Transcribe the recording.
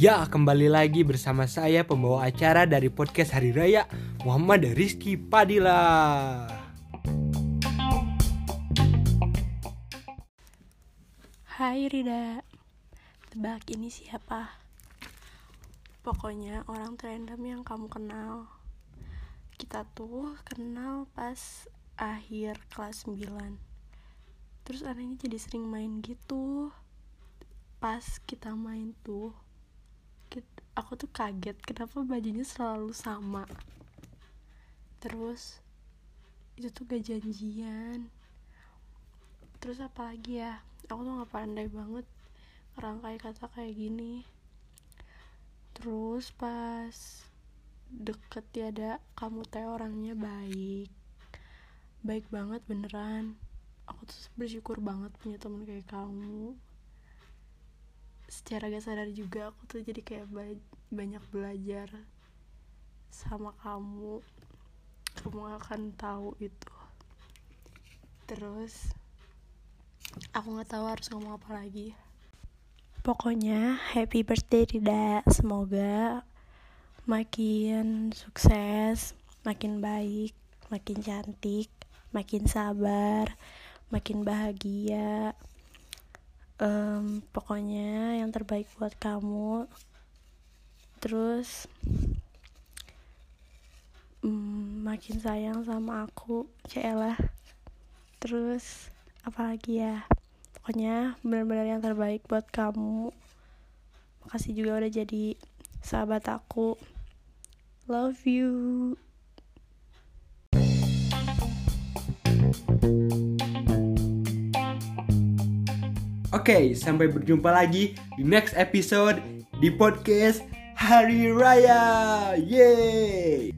Ya, kembali lagi bersama saya pembawa acara dari podcast Hari Raya Muhammad Rizky Padilla. Hai Rida, tebak ini siapa? Pokoknya orang random yang kamu kenal. Kita tuh kenal pas akhir kelas 9. Terus anehnya jadi sering main gitu. Pas kita main tuh, aku tuh kaget kenapa bajunya selalu sama. Terus itu tuh gak janjian. Terus apa lagi ya? Aku tuh gak pandai banget ngerangkai kata kayak gini. Terus pas deket tiada kamu teh orangnya baik baik banget beneran aku tuh bersyukur banget punya temen kayak kamu. Secara gak sadar juga aku tuh jadi kayak ba- banyak belajar sama kamu. Kamu akan tahu itu. Terus aku nggak tahu harus ngomong apa lagi. Pokoknya happy birthday Rida. Semoga makin sukses makin baik makin cantik makin sabar makin bahagia. Em, pokoknya yang terbaik buat kamu. Terus mm, makin sayang sama aku Cielah terus apalagi ya? Pokoknya benar-benar yang terbaik buat kamu. Makasih juga udah jadi sahabat aku. Love you Oke, sampai berjumpa lagi di next episode di podcast Hari Raya. Yeay!